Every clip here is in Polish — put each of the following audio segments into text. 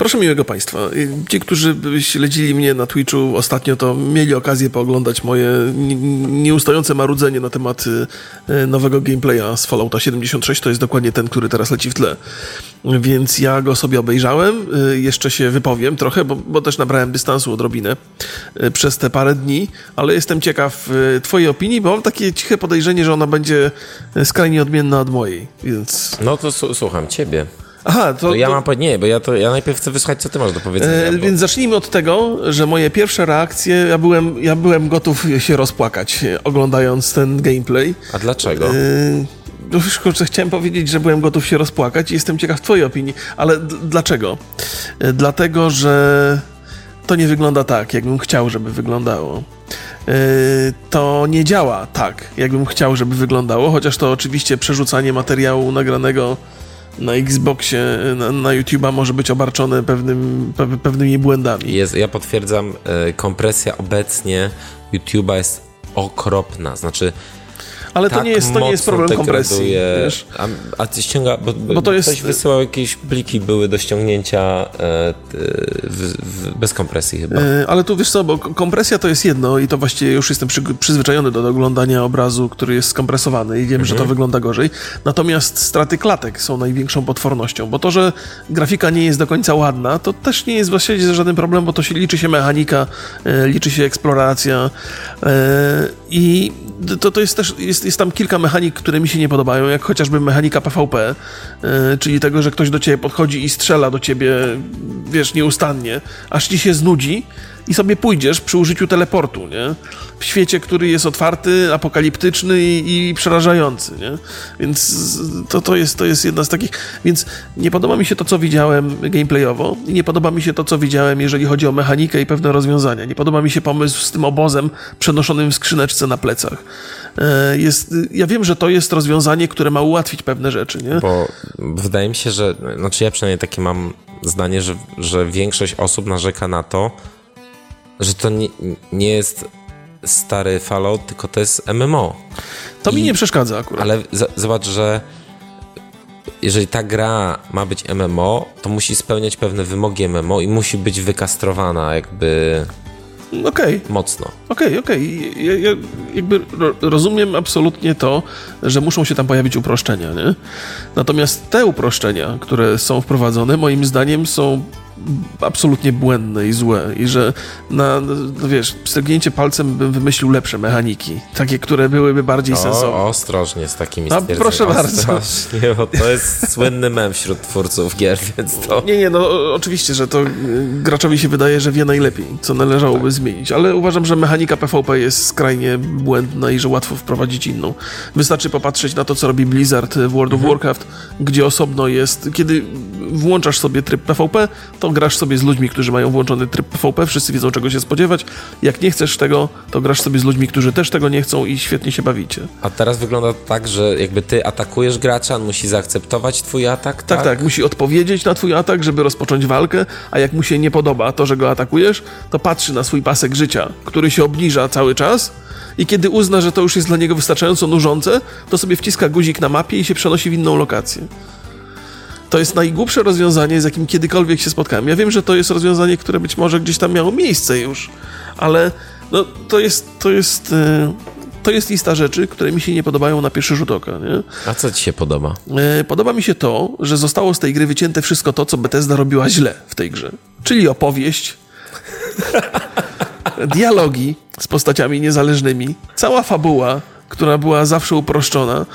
Proszę miłego Państwa, ci, którzy śledzili mnie na Twitchu ostatnio, to mieli okazję pooglądać moje nieustające marudzenie na temat y, nowego gameplaya z Fallouta 76. To jest dokładnie ten, który teraz leci w tle. Więc ja go sobie obejrzałem, y, jeszcze się wypowiem trochę, bo, bo też nabrałem dystansu odrobinę y, przez te parę dni, ale jestem ciekaw Twojej opinii, bo mam takie ciche podejrzenie, że ona będzie skrajnie odmienna od mojej, więc... No to słucham Ciebie. Aha, to, to ja to... mam nie, bo ja to ja najpierw chcę wysłuchać, co ty masz do powiedzenia. E, bo... Więc zacznijmy od tego, że moje pierwsze reakcje, ja byłem, ja byłem gotów się rozpłakać, oglądając ten gameplay. A dlaczego? E, no już kurczę, chciałem powiedzieć, że byłem gotów się rozpłakać i jestem ciekaw twojej opinii, ale dlaczego? E, dlatego, że to nie wygląda tak, jakbym chciał, żeby wyglądało. E, to nie działa tak, jakbym chciał, żeby wyglądało, chociaż to oczywiście przerzucanie materiału nagranego na Xboxie, na, na YouTube'a może być obarczone pewnym, pe, pewnymi błędami. Jest, ja potwierdzam, e, kompresja obecnie YouTube'a jest okropna. Znaczy, ale tak to, nie jest, to nie jest problem kompresji. Wiesz? A, a ty ściąga, bo, bo to jest... ktoś wysyłał jakieś pliki, były do ściągnięcia e, w, w, bez kompresji chyba. E, ale tu wiesz co, bo kompresja to jest jedno i to właściwie już jestem przy, przyzwyczajony do, oglądania obrazu, który jest skompresowany i wiem, mhm. że to mhm. wygląda gorzej. Natomiast straty klatek są największą potwornością, bo to, że grafika nie jest do końca ładna, to też nie jest właściwie żaden problem, bo to się liczy się mechanika, e, liczy się eksploracja e, i to, to jest też jest jest, jest tam kilka mechanik, które mi się nie podobają, jak chociażby mechanika PvP, yy, czyli tego, że ktoś do ciebie podchodzi i strzela do ciebie, wiesz, nieustannie, aż ci się znudzi i sobie pójdziesz przy użyciu teleportu, nie? W świecie, który jest otwarty, apokaliptyczny i, i przerażający, nie? Więc to, to, jest, to jest jedna z takich... Więc nie podoba mi się to, co widziałem gameplayowo i nie podoba mi się to, co widziałem, jeżeli chodzi o mechanikę i pewne rozwiązania. Nie podoba mi się pomysł z tym obozem przenoszonym w skrzyneczce na plecach. E, jest, ja wiem, że to jest rozwiązanie, które ma ułatwić pewne rzeczy, nie? Bo wydaje mi się, że... Znaczy ja przynajmniej takie mam zdanie, że, że większość osób narzeka na to, że to nie, nie jest stary Fallout, tylko to jest MMO. To I, mi nie przeszkadza akurat. Ale z, zobacz, że jeżeli ta gra ma być MMO, to musi spełniać pewne wymogi MMO i musi być wykastrowana jakby okay. mocno. Okej, okay, okej. Okay. Ja, ja, jakby rozumiem absolutnie to, że muszą się tam pojawić uproszczenia, nie? Natomiast te uproszczenia, które są wprowadzone, moim zdaniem są absolutnie błędne i złe i że na, no wiesz, strygnięcie palcem bym wymyślił lepsze mechaniki, takie, które byłyby bardziej o, sensowne. Ostrożnie z takimi A proszę bardzo. Ostrożnie, bo to jest słynny mem wśród twórców gier, więc to... Nie, nie, no oczywiście, że to y, graczowi się wydaje, że wie najlepiej, co należałoby tak. zmienić, ale uważam, że mechanika PvP jest skrajnie błędna i że łatwo wprowadzić inną. Wystarczy popatrzeć na to, co robi Blizzard w World of mhm. Warcraft, gdzie osobno jest, kiedy włączasz sobie tryb PvP, to grasz sobie z ludźmi, którzy mają włączony tryb PvP, wszyscy wiedzą czego się spodziewać. Jak nie chcesz tego, to grasz sobie z ludźmi, którzy też tego nie chcą i świetnie się bawicie. A teraz wygląda tak, że jakby ty atakujesz gracza, on musi zaakceptować twój atak, tak? Tak, tak, musi odpowiedzieć na twój atak, żeby rozpocząć walkę, a jak mu się nie podoba to, że go atakujesz, to patrzy na swój pasek życia, który się obniża cały czas i kiedy uzna, że to już jest dla niego wystarczająco nużące, to sobie wciska guzik na mapie i się przenosi w inną lokację. To jest najgłupsze rozwiązanie, z jakim kiedykolwiek się spotkałem. Ja wiem, że to jest rozwiązanie, które być może gdzieś tam miało miejsce już, ale no, to jest, to jest, e, to jest lista rzeczy, które mi się nie podobają na pierwszy rzut oka. Nie? A co ci się podoba? E, podoba mi się to, że zostało z tej gry wycięte wszystko to, co Bethesda robiła źle w tej grze. Czyli opowieść, dialogi z postaciami niezależnymi, cała fabuła, która była zawsze uproszczona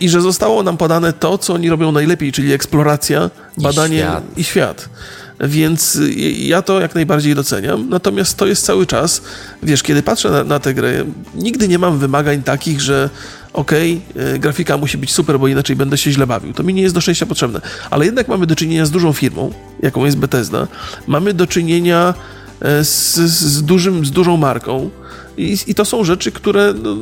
i że zostało nam podane to, co oni robią najlepiej, czyli eksploracja, badanie i świat. I świat. Więc ja to jak najbardziej doceniam. Natomiast to jest cały czas, wiesz, kiedy patrzę na, na tę grę, nigdy nie mam wymagań takich, że okej, okay, grafika musi być super, bo inaczej będę się źle bawił. To mi nie jest do szczęścia potrzebne. Ale jednak mamy do czynienia z dużą firmą, jaką jest Bethesda. Mamy do czynienia e, z, z, dużym, z dużą marką, i, I, to są rzeczy, które no,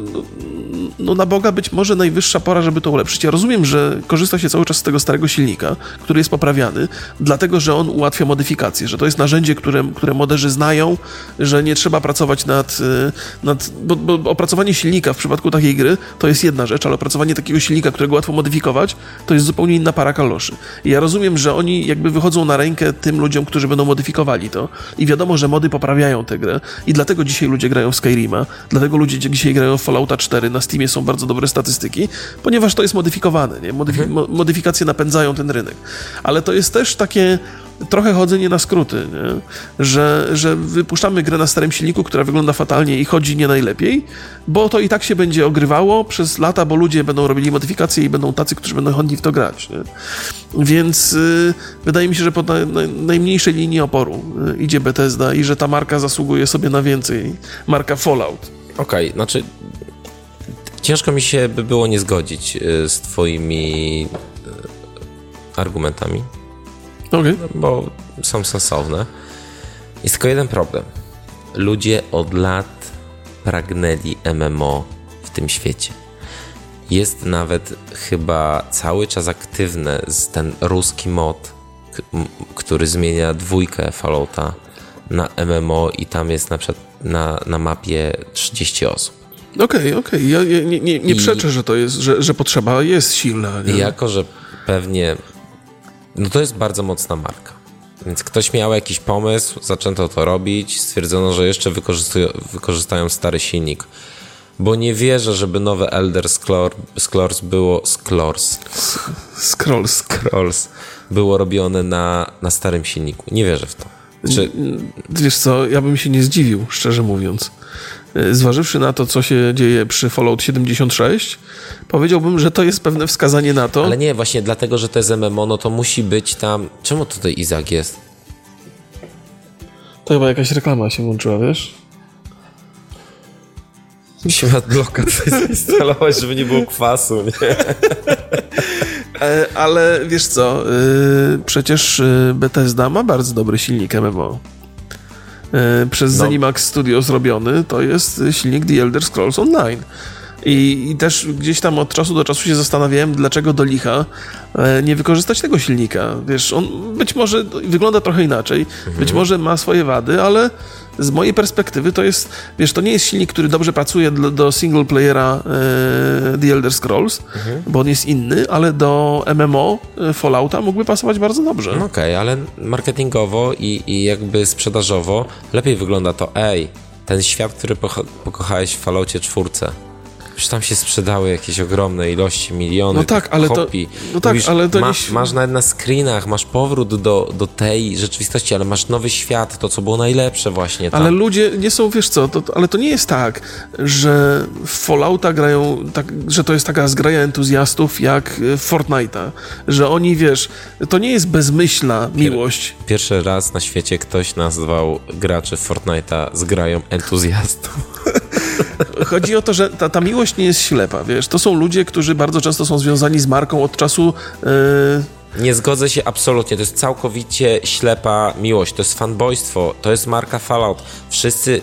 no, na Boga być może najwyższa pora, żeby to ulepszyć. Ja rozumiem, że korzysta się cały czas z tego starego silnika, który jest poprawiany, dlatego, że on ułatwia modyfikacje, że to jest narzędzie, które, które moderzy znają, że nie trzeba pracować nad... Y, nad bo, bo opracowanie silnika w przypadku takiej gry to jest jedna rzecz, ale opracowanie takiego silnika, którego łatwo modyfikować, to jest zupełnie inna para kaloszy. I ja rozumiem, że oni jakby wychodzą na rękę tym ludziom, którzy będą modyfikowali to i wiadomo, że mody poprawiają tę grę i dlatego dzisiaj ludzie grają w Skyrima, dlatego ludzie dzisiaj grają w Fallouta 4, na Steamie są bardzo dobre statystyki, ponieważ to jest modyfikowane, nie? Modyfi mhm. modyfikacje napędzają ten rynek. Ale to jest też takie trochę chodzenie na skróty, nie? Że, że wypuszczamy grę na starym silniku, która wygląda fatalnie i chodzi nie najlepiej, bo to i tak się będzie ogrywało przez lata, bo ludzie będą robili modyfikacje i będą tacy, którzy będą chętni w to grać. Nie? Więc y, wydaje mi się, że po na, na, najmniejszej linii oporu y, idzie Bethesda i że ta marka zasługuje sobie na więcej. Marka Fallout. Okej, okay, znaczy ciężko mi się by było nie zgodzić y, z twoimi y, argumentami. Okay. Bo są sensowne. Jest tylko jeden problem. Ludzie od lat pragnęli MMO w tym świecie. Jest nawet chyba cały czas aktywny ten ruski mod, który zmienia dwójkę Fallouta na MMO i tam jest na przykład na, na mapie 30 osób. Okej, okay, okej. Okay. Ja, nie, nie, nie I, przeczę, że to jest, że, że potrzeba jest silna. Nie? Jako, że pewnie no to jest bardzo mocna marka. Więc ktoś miał jakiś pomysł, zaczęto to robić, stwierdzono, że jeszcze wykorzystają stary silnik. Bo nie wierzę, żeby nowe Elder Scrolls było... Scrolls. Scrolls. Scrolls. Było robione na, na starym silniku. Nie wierzę w to. Znaczy... Wiesz co, ja bym się nie zdziwił, szczerze mówiąc. E, zważywszy na to, co się dzieje przy Fallout 76, powiedziałbym, że to jest pewne wskazanie na to. Ale nie, właśnie dlatego, że to jest MMO, no to musi być tam... Czemu tutaj Izak jest? To chyba jakaś reklama się włączyła, wiesz? Musimy adbloka zainstalować, żeby nie było kwasu, nie? E, ale wiesz co, e, przecież Bethesda ma bardzo dobry silnik MMO. E, przez no. Zenimax Studio zrobiony, to jest silnik The Elder Scrolls Online. I, I, też gdzieś tam od czasu do czasu się zastanawiałem, dlaczego do licha e, nie wykorzystać tego silnika. Wiesz, on być może wygląda trochę inaczej, mhm. być może ma swoje wady, ale z mojej perspektywy to jest, wiesz, to nie jest silnik, który dobrze pracuje do, do single playera e, The Elder Scrolls, mhm. bo on jest inny, ale do MMO e, Fallouta mógłby pasować bardzo dobrze. No Okej, okay, ale marketingowo i, i jakby sprzedażowo lepiej wygląda to, ej, ten świat, który pokochałeś w Falloutie czwórce, Przecież tam się sprzedały jakieś ogromne ilości, miliony no tak, ale kopii. To, no tak, Mówisz, ale to ma, nie... Masz nawet na screenach, masz powrót do, do tej rzeczywistości, ale masz nowy świat, to co było najlepsze właśnie tam. Ale ludzie nie są, wiesz co, to, ale to nie jest tak, że w Fallouta grają, tak, że to jest taka zgraja entuzjastów jak w Fortnite'a, że oni, wiesz, to nie jest bezmyślna miłość. Pierwszy raz na świecie ktoś nazwał graczy Fortnite'a zgrają entuzjastów. Chodzi o to, że ta, ta miłość nie jest ślepa, wiesz. To są ludzie, którzy bardzo często są związani z marką od czasu. Yy... Nie zgodzę się absolutnie. To jest całkowicie ślepa miłość. To jest fanboystwo. To jest marka Fallout. Wszyscy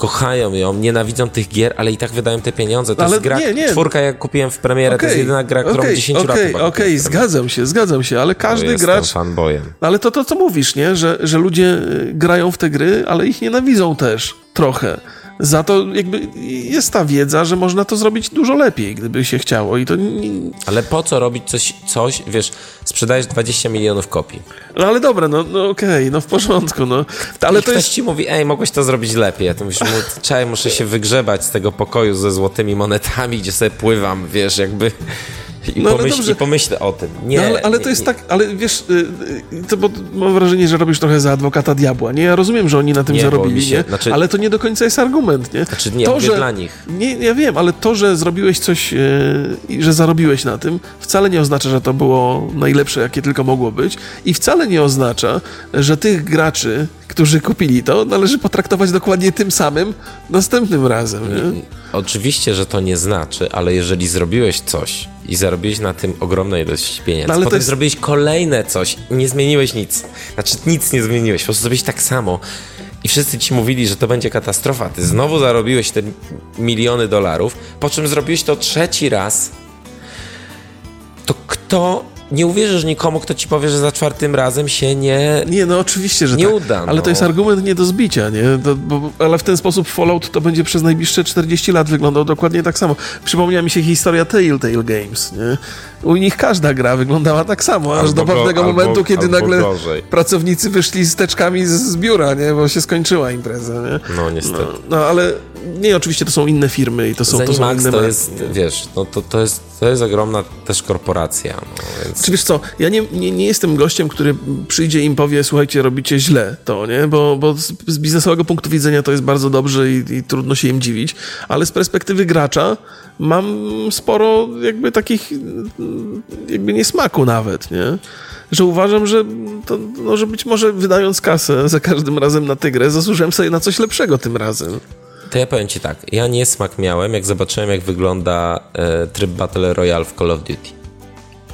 kochają ją, nienawidzą tych gier, ale i tak wydają te pieniądze. To ale jest gra, nie, nie. czwórka jak kupiłem w premierę, okay, to jest jedyna gra, którą okay, 10 okay, lat Okej, okay, zgadzam się, zgadzam się, ale każdy gracz... fanboyem. Ale to to, co mówisz, nie? Że, że ludzie y, grają w te gry, ale ich nienawidzą też trochę za to jakby jest ta wiedza, że można to zrobić dużo lepiej, gdyby się chciało i to... Nie... Ale po co robić coś, coś, wiesz, sprzedajesz 20 milionów kopii. No ale dobra, no, no okej, okay, no w porządku, no. Ale I to ktoś jest... ci mówi, ej, mogłeś to zrobić lepiej, a ty mówisz, czekaj, muszę się wygrzebać z tego pokoju ze złotymi monetami, gdzie sobie pływam, wiesz, jakby... I, no, pomyśl, I pomyślę o tym. Nie, no, ale, ale nie, to jest nie. tak, ale wiesz, y, y, to, bo mam wrażenie, że robisz trochę za adwokata diabła, nie? Ja rozumiem, że oni na tym nie, zarobili, się, nie? Znaczy, ale to nie do końca jest argument, nie? Znaczy nie, to, że, dla nich. Nie, ja wiem, ale to, że zrobiłeś coś i yy, że zarobiłeś na tym, wcale nie oznacza, że to było najlepsze, jakie tylko mogło być i wcale nie oznacza, że tych graczy, którzy kupili to, należy potraktować dokładnie tym samym następnym razem, nie? Oczywiście, że to nie znaczy, ale jeżeli zrobiłeś coś i zarobiłeś na tym ogromną ilość pieniędzy, no, ale potem jest... zrobiłeś kolejne coś, nie zmieniłeś nic. Znaczy nic nie zmieniłeś, po prostu zrobiłeś tak samo. I wszyscy ci mówili, że to będzie katastrofa, ty znowu zarobiłeś te miliony dolarów, po czym zrobiłeś to trzeci raz, to kto nie uwierzysz nikomu, kto ci powie, że za czwartym razem się nie. Nie, no oczywiście, że nie tak. uda. Ale no. to jest argument nie do zbicia, nie? To, bo, ale w ten sposób Fallout to będzie przez najbliższe 40 lat wyglądał dokładnie tak samo. Przypomniała mi się historia Telltale Games, nie? U nich każda gra wyglądała tak samo, aż Albo do go- pewnego albo- momentu, kiedy albo nagle gorzej. pracownicy wyszli z teczkami z, z biura, nie? Bo się skończyła impreza, nie? No niestety. No, no ale nie, oczywiście to są inne firmy i to są, to są inne to jest, wiesz, no to, to, jest, to jest ogromna też korporacja, no, więc... Czy wiesz co, ja nie, nie, nie jestem gościem, który przyjdzie i im powie, słuchajcie, robicie źle to, nie? Bo, bo z, z biznesowego punktu widzenia to jest bardzo dobrze i, i trudno się im dziwić, ale z perspektywy gracza mam sporo jakby takich jakby niesmaku nawet, nie? Że uważam, że, to, no, że być może wydając kasę za każdym razem na tygrę, zasłużyłem sobie na coś lepszego tym razem. To ja powiem ci tak, ja niesmak miałem, jak zobaczyłem, jak wygląda e, tryb Battle Royale w Call of Duty.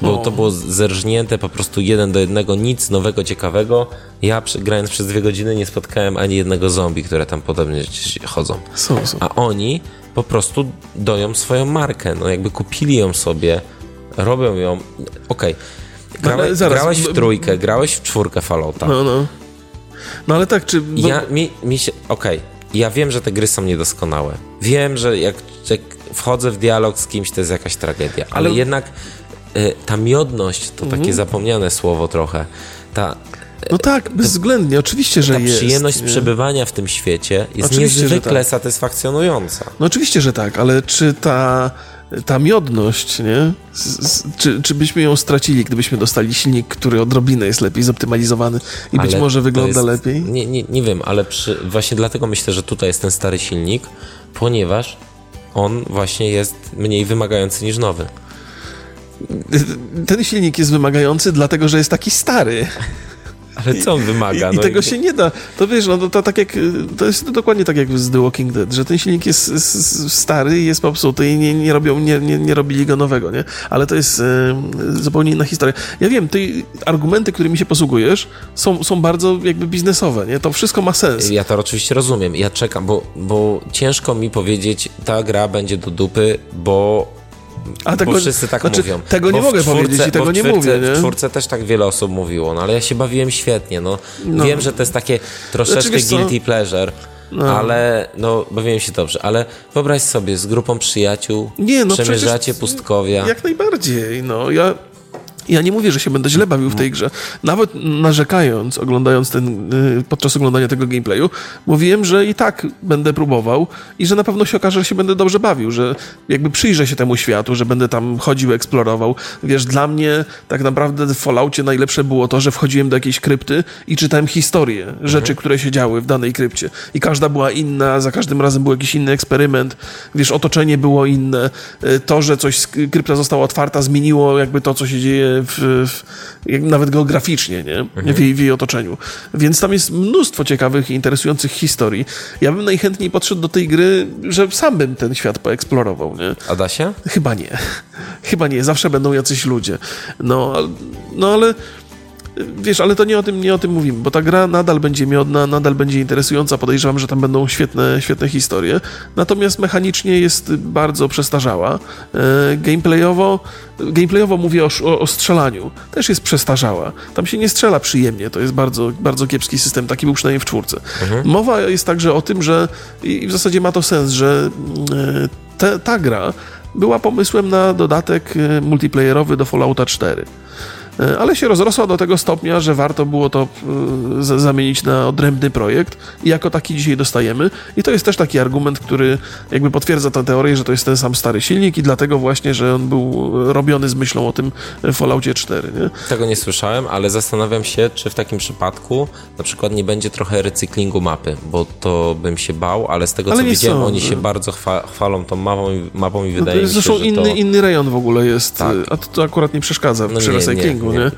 Bo O. to było zerżnięte po prostu jeden do jednego, nic nowego, ciekawego. Ja grając przez dwie godziny nie spotkałem ani jednego zombie, które tam podobnie chodzą. Są, są. A oni po prostu doją swoją markę. No jakby kupili ją sobie, robią ją. Okej. No, ale Grałeś, w trójkę, grałeś w czwórkę Fallouta. No, no. No ale tak, czy... Ja, mi, mi się, okej, ja wiem, że te gry są niedoskonałe. Wiem, że jak, jak wchodzę w dialog z kimś, to jest jakaś tragedia. Ale, Ale- Mhm. jednak y, ta miodność, to takie zapomniane słowo trochę, ta, No tak, bezwzględnie, oczywiście, że ta jest. przyjemność nie? przebywania w tym świecie jest Oczywiście, niezwykle tak. satysfakcjonująca. No oczywiście, że tak, ale czy ta, ta miodność, nie? Z, z, czy, czy byśmy ją stracili, gdybyśmy dostali silnik, który odrobinę jest lepiej zoptymalizowany i być Ale może to wygląda jest, lepiej? Nie, nie, nie wiem, ale przy, właśnie dlatego myślę, że tutaj jest ten stary silnik, ponieważ on właśnie jest mniej wymagający niż nowy. Ten silnik jest wymagający, dlatego że jest taki stary. Ale co on wymaga? I, i No tego się nie da. To wiesz, no to, to tak jak. To jest dokładnie tak jak z The Walking Dead, że ten silnik jest, stary i jest popsuty i nie, nie robią, nie, nie, nie robili go nowego, nie? Ale to jest zupełnie inna historia. Ja wiem, ty argumenty, którymi się posługujesz, są, są bardzo jakby biznesowe, nie? To wszystko ma sens. Ja to oczywiście rozumiem. Ja czekam, bo, bo ciężko mi powiedzieć, ta gra będzie do dupy, bo, A bo wszyscy tak znaczy, mówią. Tego nie mogę czwórce- powiedzieć i tego nie czwórce- mówię, nie? W czwórce też tak wiele osób mówiło, no ale ja się bawiłem świetnie, no. No. Wiem, że to jest takie troszeczkę Znaczy, guilty pleasure, ale no bawiłem się dobrze. Ale wyobraź sobie, z grupą przyjaciół Nie, no przemierzacie pustkowia. Jak najbardziej, no. Ja, ja nie mówię, że się będę źle bawił w tej grze. Nawet narzekając, oglądając ten, y, podczas oglądania tego gameplayu, mówiłem, że i tak będę próbował i że na pewno się okaże, że się będę dobrze bawił, że jakby przyjrzę się temu światu, że będę tam chodził, eksplorował. Wiesz, dla mnie tak naprawdę w Falloutie najlepsze było to, że wchodziłem do jakiejś krypty i czytałem historię rzeczy, które się działy w danej krypcie. I każda była inna, za każdym razem był jakiś inny eksperyment. Wiesz, otoczenie było inne. Y, To, że coś, z krypta została otwarta, zmieniło jakby to, co się dzieje w, w, nawet geograficznie, nie? W, jej, w jej otoczeniu. Więc tam jest mnóstwo ciekawych i interesujących historii. Ja bym najchętniej podszedł do tej gry, że sam bym ten świat poeksplorował, nie? A da się? Chyba nie. Chyba nie. Zawsze będą jacyś ludzie. No, no ale wiesz, ale to nie o tym, nie o tym mówimy, bo ta gra nadal będzie miodna, nadal będzie interesująca. Podejrzewam, że tam będą świetne, świetne historie. Natomiast mechanicznie jest bardzo przestarzała. E, gameplayowo, gameplayowo mówię o, o, o strzelaniu. Też jest przestarzała. Tam się nie strzela przyjemnie. To jest bardzo, bardzo kiepski system. Taki był przynajmniej w czwórce. Mowa jest także o tym, że i i w zasadzie ma to sens, że e, te, ta gra była pomysłem na dodatek e, multiplayerowy do Fallouta 4. E, Ale się rozrosła do tego stopnia, że warto było to e, zamienić na odrębny projekt i jako taki dzisiaj dostajemy. I to jest też taki argument, który jakby potwierdza tę teorię, że to jest ten sam stary silnik i dlatego właśnie, że on był robiony z myślą o tym e, Falloutie 4. Nie? Tego nie słyszałem, ale zastanawiam się, czy w takim przypadku na przykład nie będzie trochę recyklingu mapy, bo to bym się bał, ale z tego Ale co widziałem, sądzę. oni się bardzo chwa chwalą tą mapą, i- mapą i No to wydaje jest mi się, zresztą że inny, to... inny rejon w ogóle jest, Tak. e, a to, to akurat nie przeszkadza No przy nie, recyklingu, nie? Że-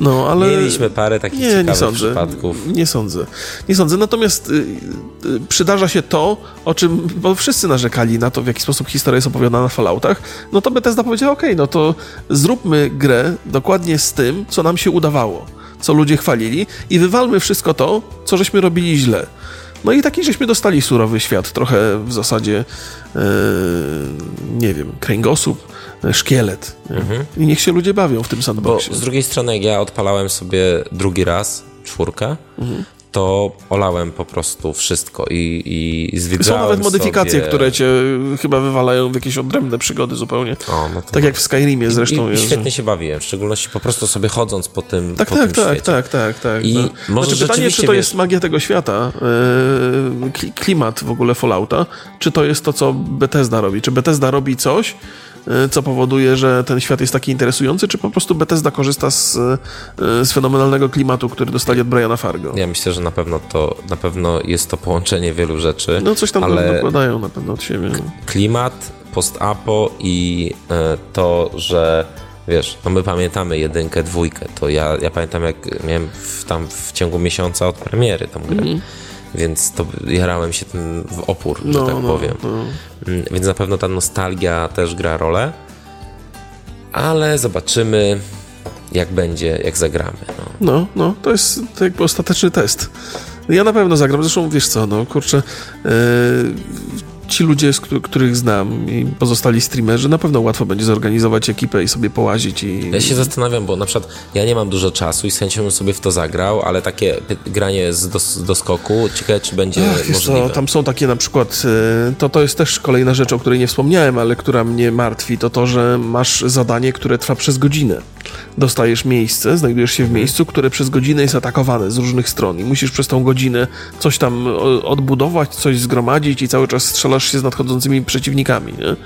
No, ale... Mieliśmy parę takich nie, ciekawych nie sądzę. przypadków. Nie sądzę. Nie sądzę. Natomiast y, y, przydarza się to, o czym, bo wszyscy narzekali na to, w jaki sposób historia jest opowiadana na Falloutach, no to Bethesda powiedziała, okej, no to zróbmy grę dokładnie z tym, co nam się udawało. co ludzie chwalili i wywalmy wszystko to, co żeśmy robili źle. No i taki żeśmy dostali surowy świat, trochę w zasadzie, e, nie wiem, kręgosłup, szkielet. Mhm. I niech się ludzie bawią w tym sandboxie. Bo z drugiej strony, jak ja odpalałem sobie drugi raz czwórkę, mhm to olałem po prostu wszystko i, i zwiedzałem Są nawet modyfikacje, sobie... które cię chyba wywalają w jakieś odrębne przygody zupełnie. O, no tak jak w Skyrimie zresztą. I, i świetnie się bawiłem, w szczególności po prostu sobie chodząc po tym Tak, po tak, tym tak, tak, tak, tak. I no. może znaczy, pytanie, czy to jest magia tego świata, yy, klimat w ogóle Fallouta, czy to jest to, co Bethesda robi. Czy Bethesda robi coś, co powoduje, że ten świat jest taki interesujący, czy po prostu Bethesda korzysta z, e, z fenomenalnego klimatu, który dostali od Briana Fargo? Ja myślę, że na pewno to na pewno jest to połączenie wielu rzeczy. No coś tam ale dokładają na pewno od siebie. Klimat, post-apo i e, to, że wiesz, no my pamiętamy jedynkę, dwójkę, to ja, ja pamiętam jak miałem w, tam w ciągu miesiąca od premiery tą grę. Mm więc to jarałem się tym w opór, no, że tak no, powiem. No. Mm, więc na pewno ta nostalgia też gra rolę, ale zobaczymy jak będzie, jak zagramy. No, no, no to jest to jakby ostateczny test. Ja na pewno zagram, zresztą wiesz co, no kurczę, yy, ci ludzie, z których znam i pozostali streamerzy, na pewno łatwo będzie zorganizować ekipę i sobie połazić. I... Ja się zastanawiam, bo na przykład ja nie mam dużo czasu i z chęcią bym sobie w to zagrał, ale takie granie z, do, do skoku, ciekawe czy będzie Ach, możliwe. tam są takie na przykład, y, to, to jest też kolejna rzecz, o której nie wspomniałem, ale która mnie martwi, to to, że masz zadanie, które trwa przez godzinę. Dostajesz miejsce, znajdujesz się w mhm. miejscu, które przez godzinę jest atakowane z różnych stron i musisz przez tą godzinę coś tam odbudować, coś zgromadzić i cały czas strzelasz się z nadchodzącymi przeciwnikami, nie?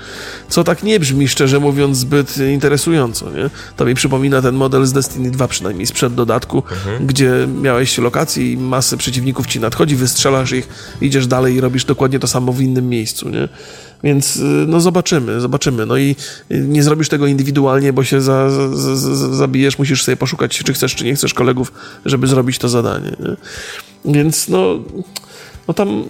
Co tak nie brzmi, szczerze mówiąc, zbyt interesująco, nie? To mi przypomina ten model z Destiny 2 przynajmniej, sprzed dodatku, mhm. gdzie miałeś lokację i masę przeciwników ci nadchodzi, wystrzelasz ich, idziesz dalej i robisz dokładnie to samo w innym miejscu, nie? Więc y, no zobaczymy, zobaczymy. No i nie zrobisz tego indywidualnie, bo się za, za, za, zabijesz, musisz sobie poszukać, czy chcesz, czy nie chcesz kolegów, żeby zrobić to zadanie. Nie? Więc no, no tam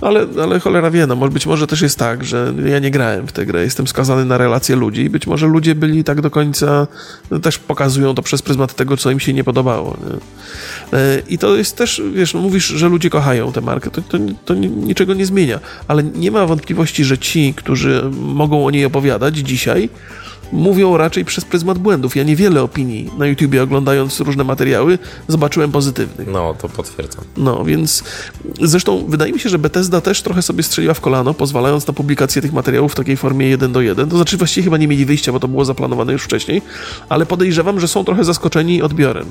ale, ale cholera wie, no być może też jest tak, że ja nie grałem w tę grę, jestem skazany na relacje ludzi i być może ludzie byli tak do końca, no, też pokazują to przez pryzmat tego, co im się nie podobało. Nie? E, I to jest też, wiesz, no mówisz, że ludzie kochają tę markę, to, to, to niczego nie zmienia, ale nie ma wątpliwości, że ci, którzy mogą o niej opowiadać dzisiaj, mówią raczej przez pryzmat błędów. Ja niewiele opinii na YouTubie oglądając różne materiały zobaczyłem pozytywnych. No, to potwierdzam. No, więc zresztą wydaje mi się, że Bethesda też trochę sobie strzeliła w kolano, pozwalając na publikację tych materiałów w takiej formie 1 do 1. To znaczy właściwie chyba nie mieli wyjścia, bo to było zaplanowane już wcześniej, ale podejrzewam, że są trochę zaskoczeni odbiorem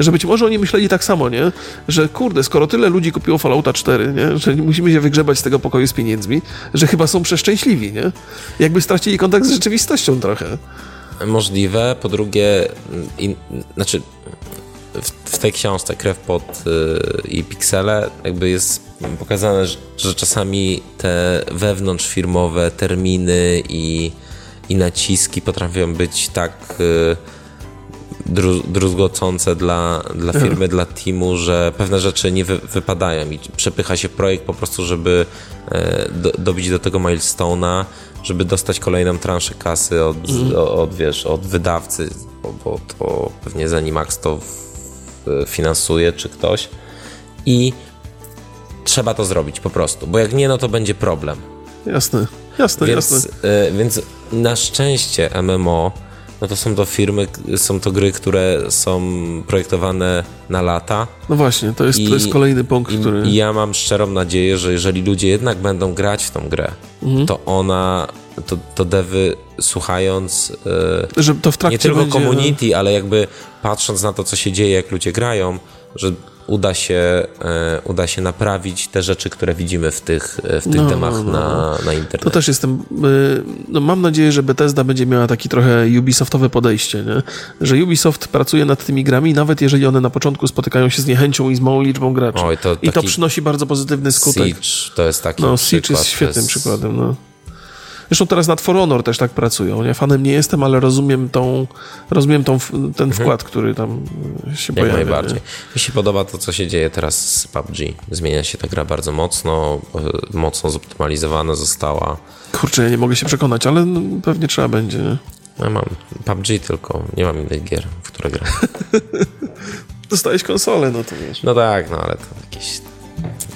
że być może oni myśleli tak samo, nie? Że kurde, skoro tyle ludzi kupiło Fallouta 4, nie? Że musimy się wygrzebać z tego pokoju z pieniędzmi, że chyba są przeszczęśliwi, nie? Jakby stracili kontakt z rzeczywistością trochę. Możliwe. Po drugie, in, znaczy w, w, tej książce Krew pod y, i Piksele jakby jest pokazane, że, że czasami te wewnątrzfirmowe terminy i, i naciski potrafią być tak... Druzgocące dla, dla firmy, dla teamu, że pewne rzeczy nie wy, wypadają i przepycha się projekt po prostu, żeby e, do, dobić do tego milestone'a, żeby dostać kolejną transzę kasy od, mm. od, wiesz, od wydawcy, bo, bo to pewnie Zenimax to finansuje, czy ktoś i trzeba to zrobić po prostu, bo jak nie, no to będzie problem. Jasne, jasne, więc, jasne. Y, więc na szczęście MMO no to są to firmy, są to gry, które są projektowane na lata. No właśnie, to jest, I, to jest kolejny punkt, i, który... I ja mam szczerą nadzieję, że jeżeli ludzie jednak będą grać w tą grę, mhm. to ona, to, to devy słuchając yy, że to w trakcie nie tylko będzie... community, ale jakby patrząc na to, co się dzieje, jak ludzie grają, że uda się, e, uda się naprawić te rzeczy, które widzimy w tych, e, w tych no, demach no, no. Na, na internecie. To też jestem, e, no mam nadzieję, że Bethesda będzie miała taki trochę Ubisoftowe podejście, nie? że Ubisoft pracuje nad tymi grami, nawet jeżeli one na początku spotykają się z niechęcią i z małą liczbą graczy. Oj, to I to przynosi bardzo pozytywny skutek. Siege to jest taki No, Siege jest świetnym jest... przykładem. No. Zresztą teraz nad For Honor też tak pracują. Nie? Fanem nie jestem, ale rozumiem, tą, rozumiem tą, ten mhm. wkład, który tam się Jak pojawia. najbardziej. Nie? Mi się podoba to, co się dzieje teraz z PUBG. Zmienia się ta gra bardzo mocno, e, mocno zoptymalizowana została. Kurczę, ja nie mogę się przekonać, ale no, pewnie trzeba będzie. Nie? Ja mam PUBG tylko, nie mam innych gier, w które gram. Dostałeś konsolę, no to wiesz. No tak, no ale to jakieś,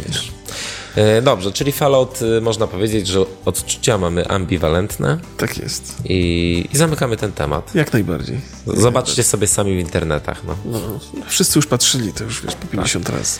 wiesz... E, Dobrze, czyli Fallout y, można powiedzieć, że odczucia mamy ambiwalentne Tak jest. i, i zamykamy ten temat. Jak najbardziej. Zobaczcie sobie sami w internetach. No. No, wszyscy już patrzyli, to już wiesz, po 50 razy.